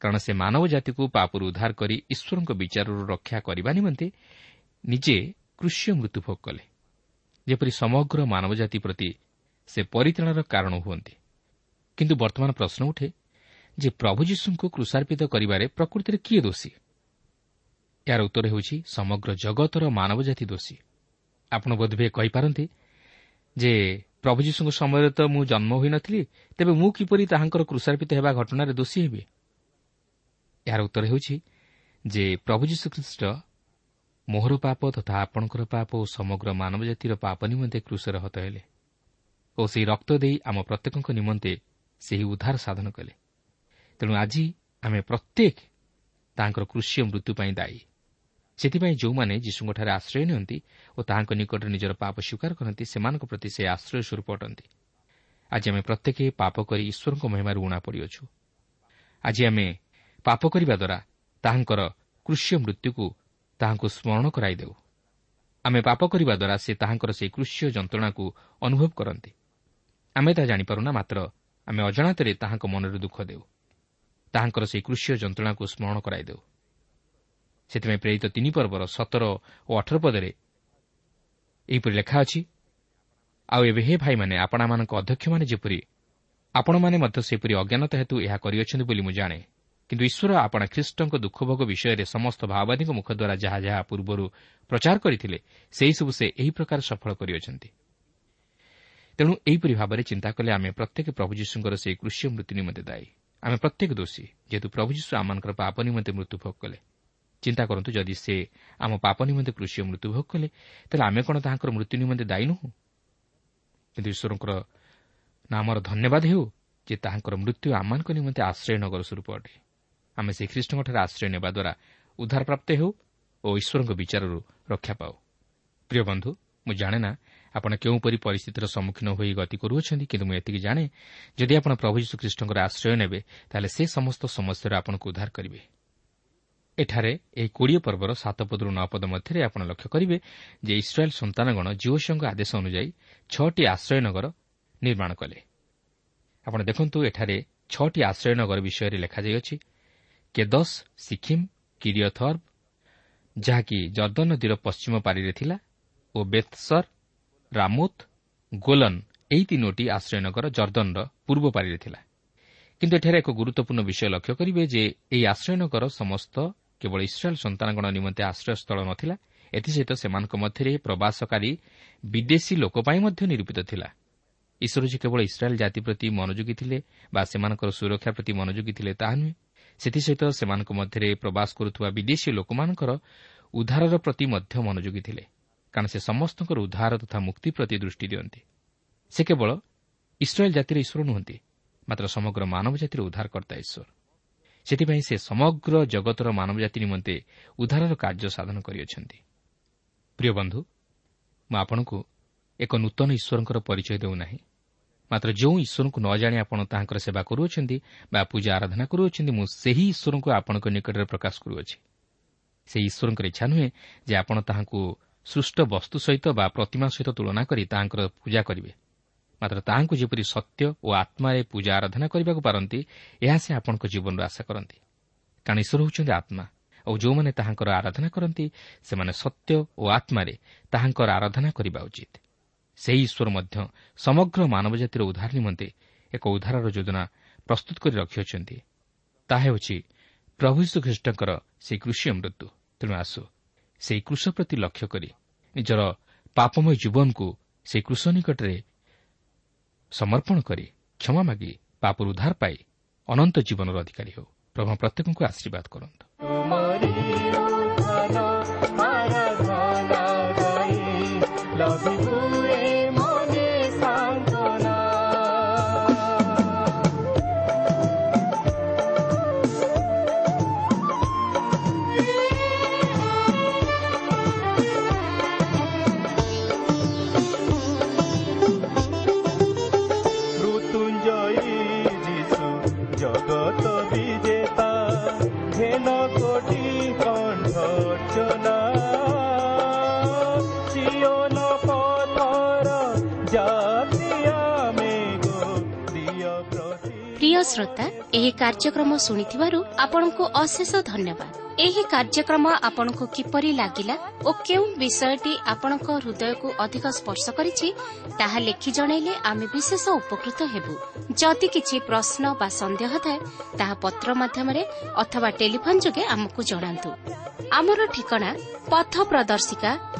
କାରଣ ସେ ମାନବ ଜାତିକୁ ପାପରୁ ଉଦ୍ଧାର କରି ଈଶ୍ୱରଙ୍କ ବିଚାରରୁ ରକ୍ଷା କରିବା ନିମନ୍ତେ ନିଜେ କୃଷ୍ୟ ମୃତ୍ୟୁଭୋଗ କଲେ। ଯେପରି ସମଗ୍ର ମାନବ ଜାତି ପ୍ରତି ସେ ପରିତ୍ରାଣର କାରଣ ହୁଅନ୍ତି। କିନ୍ତୁ ବର୍ତ୍ତମାନ ପ୍ରଶ୍ନ ଉଠେ ଯେ ପ୍ରଭୁ ଯୀଶୁଙ୍କୁ କୃଷାର୍ପିତ କରିବାରେ ପ୍ରକୃତିରେ କିଏ ଦୋଷୀ? ଏହାର ଉତ୍ତର ହେଉଛି ସମଗ୍ର ଜଗତର ମାନବ ଜାତି ଦୋଷୀ। ଆପଣ ବୋଧହୁଏ କହିପାରନ୍ତି ଯେ ପ୍ରଭୁ ଯୀଶୁଙ୍କ ସମୟରେ ତ ମୁଁ ଜନ୍ମ ହୋଇନଥିଲି ତେବେ ମୁଁ କିପରି ତାହାଙ୍କର କୃଷାର୍ପିତ ହେବା ଘଟଣାରେ ଦୋଷୀ ହେବି? ଏହାର ଉତ୍ତର ହେଉଛି ଯେ ପ୍ରଭୁ ଯୀଶୁଖ୍ରୀଷ୍ଟ ମୋହର ପାପ ତଥା ଆପଣଙ୍କର ପାପ ଓ ସମଗ୍ର ମାନବ ଜାତିର ପାପ ନିମନ୍ତେ କୃଷରେ ହତ ହେଲେ ଓ ସେହି ରକ୍ତ ଦେଇ ଆମ ପ୍ରତ୍ୟେକଙ୍କ ନିମନ୍ତେ ସେହି ଉଦ୍ଧାର ସାଧନ କଲେ। ତେଣୁ ଆଜି ଆମେ ପ୍ରତ୍ୟେକ ତାଙ୍କର କୃଷି ମୃତ୍ୟୁ ପାଇଁ ଦାୟୀ। ସେଥିପାଇଁ ଯେଉଁମାନେ ଯୀଶୁଙ୍କଠାରେ ଆଶ୍ରୟ ନିଅନ୍ତି ଓ ତାହାଙ୍କ ନିକଟରେ ନିଜର ପାପ ସ୍ୱୀକାର କରନ୍ତି ସେମାନଙ୍କ ପ୍ରତି ସେ ଆଶ୍ରୟ ସ୍ୱରୂପ ଅଟନ୍ତି। ଆଜି ଆମେ ପ୍ରତ୍ୟେକ ପାପ କରି ଈଶ୍ୱରଙ୍କ ମହିମାରୁ ଉଣା ପଡ଼ିଅଛୁ। ଆଜି ଆମେ ପାପ କରିବା ଦ୍ୱାରା ତାହାଙ୍କର କୃଷ୍ୟ ମୃତ୍ୟୁକୁ ତାହାଙ୍କୁ ସ୍ମରଣ କରାଇଦେଉ ଆମେ ପାପ କରିବା ଦ୍ୱାରା ସେ ତାହାଙ୍କର ସେହି କୃଷ୍ୟ ଯନ୍ତ୍ରଣାକୁ ଅନୁଭବ କରନ୍ତି। ଆମେ ତାହା ଜାଣିପାରୁନା ମାତ୍ର ଆମେ ଅଜାଣତରେ ତାହାଙ୍କ ମନରେ ଦୁଃଖ ଦେଉ। ତାହାଙ୍କର ସେହି କୃଷ୍ୟ ଯନ୍ତ୍ରଣାକୁ ସ୍ମରଣ କରାଇଦେଉ ସେଥିପାଇଁ ପ୍ରେରିତ ତିନି ପର୍ବର ସତର ଓ ଅଠର ପଦରେ ଏହିପରି ଲେଖା ଅଛି ଆଉ ଏବେ ହେ ଭାଇମାନେ ଆପଣମାନଙ୍କ ଅଧ୍ୟକ୍ଷମାନେ ଯେପରି ଆପଣମାନେ ମଧ୍ୟ ସେପରି ଅଜ୍ଞାନତା ହେତୁ ଏହା କରିଅଛନ୍ତି ବୋଲି ମୁଁ ଜାଣେ। କିନ୍ତୁ ଈଶ୍ୱର ଆପଣା ଖ୍ରୀଷ୍ଟଙ୍କ ଦୁଃଖଭୋଗ ବିଷୟରେ ସମସ୍ତ ମାଓବାଦୀଙ୍କ ମୁଖ ଦ୍ୱାରା ଯାହା ଯାହା ପୂର୍ବରୁ ପ୍ରଚାର କରିଥିଲେ ସେହିସବୁ ସେ ଏହି ପ୍ରକାର ସଫଳ କରିଅଛନ୍ତି। ତେଣୁ ଏହିପରି ଭାବରେ ଚିନ୍ତା କଲେ ଆମେ ପ୍ରତ୍ୟେକ ପ୍ରଭୁ ଯୀଶୁଙ୍କର ସେହି କୃଷି ମୃତ୍ୟୁ ନିମନ୍ତେ ଦାୟୀ। ଆମେ ପ୍ରତ୍ୟେକ ଦୋଷୀ ଯେହେତୁ ପ୍ରଭୁ ଯୀଶୁ ଆମମାନଙ୍କର ପାପ ନିମନ୍ତେ ମୃତ୍ୟୁଭୋଗ କଲେ। ଚିନ୍ତା କରନ୍ତୁ ଯଦି ସେ ଆମ ପାପ ନିମନ୍ତେ କୃଷି ମୃତ୍ୟୁଭୋଗ କଲେ ତାହେଲେ ଆମେ କ'ଣ ତାହାଙ୍କର ମୃତ୍ୟୁ ନିମନ୍ତେ ଦାୟୀ ନୁହଁ? କିନ୍ତୁ ଈଶ୍ୱରଙ୍କର ନାମର ଧନ୍ୟବାଦ ହେଉ ଯେ ତାହାଙ୍କର ମୃତ୍ୟୁ ଆମମାନଙ୍କ ନିମନ୍ତେ ଆଶ୍ରୟ ନଗର ସ୍ୱରୂପ ଅଟେ। ଆମେ ସେହି ଖ୍ରୀଷ୍ଟଙ୍କଠାରେ ଆଶ୍ରୟ ନେବା ଦ୍ୱାରା ଉଦ୍ଧାରପ୍ରାପ୍ତ ହେଉ ଓ ଈଶ୍ୱରଙ୍କ ବିଚାରରୁ ରକ୍ଷା ପାଉ। ପ୍ରିୟ ବନ୍ଧୁ ମୁଁ ଜାଣେ ନା ଆପଣ କେଉଁପରି ପରିସ୍ଥିତିର ସମ୍ମୁଖୀନ ହୋଇ ଗତି କରୁଅଛନ୍ତି କିନ୍ତୁ ମୁଁ ଏତିକି ଜାଣେ ଯଦି ଆପଣ ପ୍ରଭୁ ଯୀଶୁ ଖ୍ରୀଷ୍ଟଙ୍କର ଆଶ୍ରୟ ନେବେ ତାହେଲେ ସେ ସମସ୍ତ ସମସ୍ୟାରୁ ଆପଣଙ୍କୁ ଉଦ୍ଧାର କରିବେ। ଏଠାରେ ଏହି କୋଡ଼ିଏ ପର୍ବର ସାତ ପଦରୁ ନଅ ପଦ ମଧ୍ୟରେ ଆପଣ ଲକ୍ଷ୍ୟ କରିବେ ଯେ ଇସ୍ରାଏଲ୍ ସନ୍ତାନଗଣ ଜିଓସିଓଙ୍କ ଆଦେଶ ଅନୁଯାୟୀ ଛଅଟି ଆଶ୍ରୟ ନଗର ନିର୍ମାଣ କଲେ। ଆପଣ ଦେଖନ୍ତୁ ଏଠାରେ ଛଅଟି ଆଶ୍ରୟ ନଗର ବିଷୟରେ ଲେଖାଯାଇଅଛି। କେଦସ୍ ସିକିମ୍ କିରିୟଥର୍ବ ଯାହାକି ଜର୍ଦ୍ଦନ ନଦୀର ପଶ୍ଚିମ ପାରିରେ ଥିଲା ଓ ବେତ୍ସର୍ ରାମୁତ୍ ଗୋଲନ୍ ଏହି ତିନୋଟି ଆଶ୍ରୟନଗର ଜର୍ଦ୍ଦନର ପୂର୍ବ ପାରିରେ ଥିଲା। କିନ୍ତୁ ଏଠାରେ ଏକ ଗୁରୁତ୍ୱପୂର୍ଣ୍ଣ ବିଷୟ ଲକ୍ଷ୍ୟ କରିବେ ଯେ ଏହି ଆଶ୍ରୟନଗର ସମସ୍ତ କେବଳ ଇସ୍ରାଏଲ୍ ସନ୍ତାନଗଣ ନିମନ୍ତେ ଆଶ୍ରୟସ୍ଥଳ ନ ଥିଲା ଏଥିସହିତ ସେମାନଙ୍କ ମଧ୍ୟରେ ପ୍ରବାସକାରୀ ବିଦେଶୀ ଲୋକ ପାଇଁ ମଧ୍ୟ ନିରୂପିତ ଥିଲା। ଈଶ୍ୱର ଯେ କେବଳ ଇସ୍ରାଏଲ୍ ଜାତି ପ୍ରତି ମନୋଯୋଗୀ ଥିଲେ ବା ସେମାନଙ୍କର ସୁରକ୍ଷା ପ୍ରତି ମନୋଯୋଗୀ ଥିଲେ ତାହା ନୁହେଁ ସେଥିସହିତ ସେମାନଙ୍କ ମଧ୍ୟରେ ପ୍ରବାସ କରୁଥିବା ବିଦେଶୀ ଲୋକମାନଙ୍କର ଉଦ୍ଧାରର ପ୍ରତି ମଧ୍ୟ ମନୋଯୋଗୀ ଥିଲେ। କାରଣ ସେ ସମସ୍ତଙ୍କର ଉଦ୍ଧାର ତଥା ମୁକ୍ତି ପ୍ରତି ଦୃଷ୍ଟି ଦିଅନ୍ତି। ସେ କେବଳ ଇସ୍ରାଏଲ୍ ଜାତିର ଈଶ୍ୱର ନୁହନ୍ତି ମାତ୍ର ସମଗ୍ର ମାନବ ଜାତିର ଉଦ୍ଧାରକର୍ତ୍ତା ଈଶ୍ୱର। ସେଥିପାଇଁ ସେ ସମଗ୍ର ଜଗତର ମାନବ ଜାତି ନିମନ୍ତେ ଉଦ୍ଧାରର କାର୍ଯ୍ୟ ସାଧନ କରିଅଛନ୍ତି। ପ୍ରିୟ ବନ୍ଧୁ ମୁଁ ଆପଣଙ୍କୁ ଏକ ନୂତନ ଈଶ୍ୱରଙ୍କର ପରିଚୟ ଦେଉନାହିଁ। ମାତ୍ର ଯେଉଁ ଈଶ୍ୱରଙ୍କୁ ନ ଜାଣି ଆପଣ ତାହାଙ୍କର ସେବା କରୁଅଛନ୍ତି ବା ପୂଜା ଆରାଧନା କରୁଅଛନ୍ତି ମୁଁ ସେହି ଈଶ୍ୱରଙ୍କୁ ଆପଣଙ୍କ ନିକଟରେ ପ୍ରକାଶ କରୁଅଛି। ସେହି ଈଶ୍ୱରଙ୍କର ଇଚ୍ଛା ନୁହେଁ ଯେ ଆପଣ ତାହାଙ୍କୁ ସୃଷ୍ଟ ବସ୍ତୁ ସହିତ ବା ପ୍ରତିମା ସହିତ ତୁଳନା କରି ତାହାଙ୍କର ପୂଜା କରିବେ। ମାତ୍ର ତାହାଙ୍କୁ ଯେପରି ସତ୍ୟ ଓ ଆତ୍ମାରେ ପୂଜା ଆରାଧନା କରିବାକୁ ପାରନ୍ତି ଏହା ସେ ଆପଣଙ୍କ ଜୀବନରୁ ଆଶା କରନ୍ତି। କାରଣ ଈଶ୍ୱର ହେଉଛନ୍ତି ଆତ୍ମା ଆଉ ଯେଉଁମାନେ ତାହାଙ୍କର ଆରାଧନା କରନ୍ତି ସେମାନେ ସତ୍ୟ ଓ ଆତ୍ମାରେ ତାହାଙ୍କର ଆରାଧନା କରିବା ଉଚିତ। ସେହି ଈଶ୍ୱର ମଧ୍ୟ ସମଗ୍ର ମାନବ ଜାତିର ଉଦ୍ଧାର ନିମନ୍ତେ ଏକ ଉଦ୍ଧାରର ଯୋଜନା ପ୍ରସ୍ତୁତ କରି ରଖିଅଛନ୍ତି। ତାହା ହେଉଛି ପ୍ରଭୁ ଯୀଶୁଖ୍ରୀଷ୍ଟଙ୍କର ସେହି କୃଷି ମୃତ୍ୟୁ। ତେଣୁ ଆସୁ ସେହି କୃଷ ପ୍ରତି ଲକ୍ଷ୍ୟ କରି ନିଜର ପାପମୟ ଜୀବନକୁ ସେହି କୃଷ ନିକଟରେ ସମର୍ପଣ କରି କ୍ଷମା ମାଗି ପାପରୁ ଉଦ୍ଧାର ପାଇ ଅନନ୍ତ ଜୀବନର ଅଧିକାରୀ ହେଉ। ପ୍ରଭୁ ପ୍ରତ୍ୟେକଙ୍କୁ ଆଶୀର୍ବାଦ କରନ୍ତୁ। କାର୍ଯ୍ୟକ୍ରମ ଶୁଣିଥିବାରୁ ଆପଣଙ୍କୁ ଅଶେଷ ଧନ୍ୟବାଦ। ଏହି କାର୍ଯ୍ୟକ୍ରମ ଆପଣଙ୍କୁ କିପରି ଲାଗିଲା ଓ କେଉଁ ବିଷୟଟି ଆପଣଙ୍କ ହୃଦୟକୁ ଅଧିକ ସ୍ପର୍ଶ କରିଛି ତାହା ଲେଖି ଜଣାଇଲେ ଆମେ ବିଶେଷ ଉପକୃତ ହେବୁ। ଯଦି କିଛି ପ୍ରଶ୍ନ ବା ସନ୍ଦେହ ଥାଏ ତାହା ପତ୍ର ମାଧ୍ୟମରେ ଅଥବା ଟେଲିଫୋନ ଯୋଗେ ଆମକୁ ଜଣାନ୍ତୁ। ଆମର ଠିକଣା ପଥ ପ୍ରଦର୍ଶିକା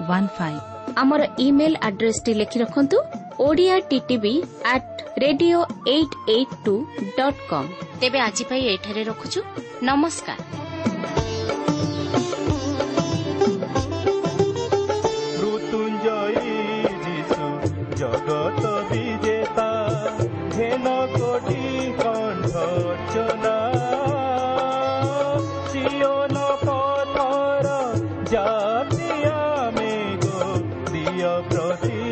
one five ଆମର ଇମେଲ ଆଡ୍ରେସଟି ଲେଖି ରଖନ୍ତୁ Odia TV at radio eight eight two dot com ତେବେ ଆଜି ପାଇଁ ଏଠାରେ ରଖୁଛୁ ନମସ୍କାର জগত বিজেতা ধেন কোটি কণ্ঠ অর্চনা চিয়ন পথর জাতিয়া প্রিয় প্রতি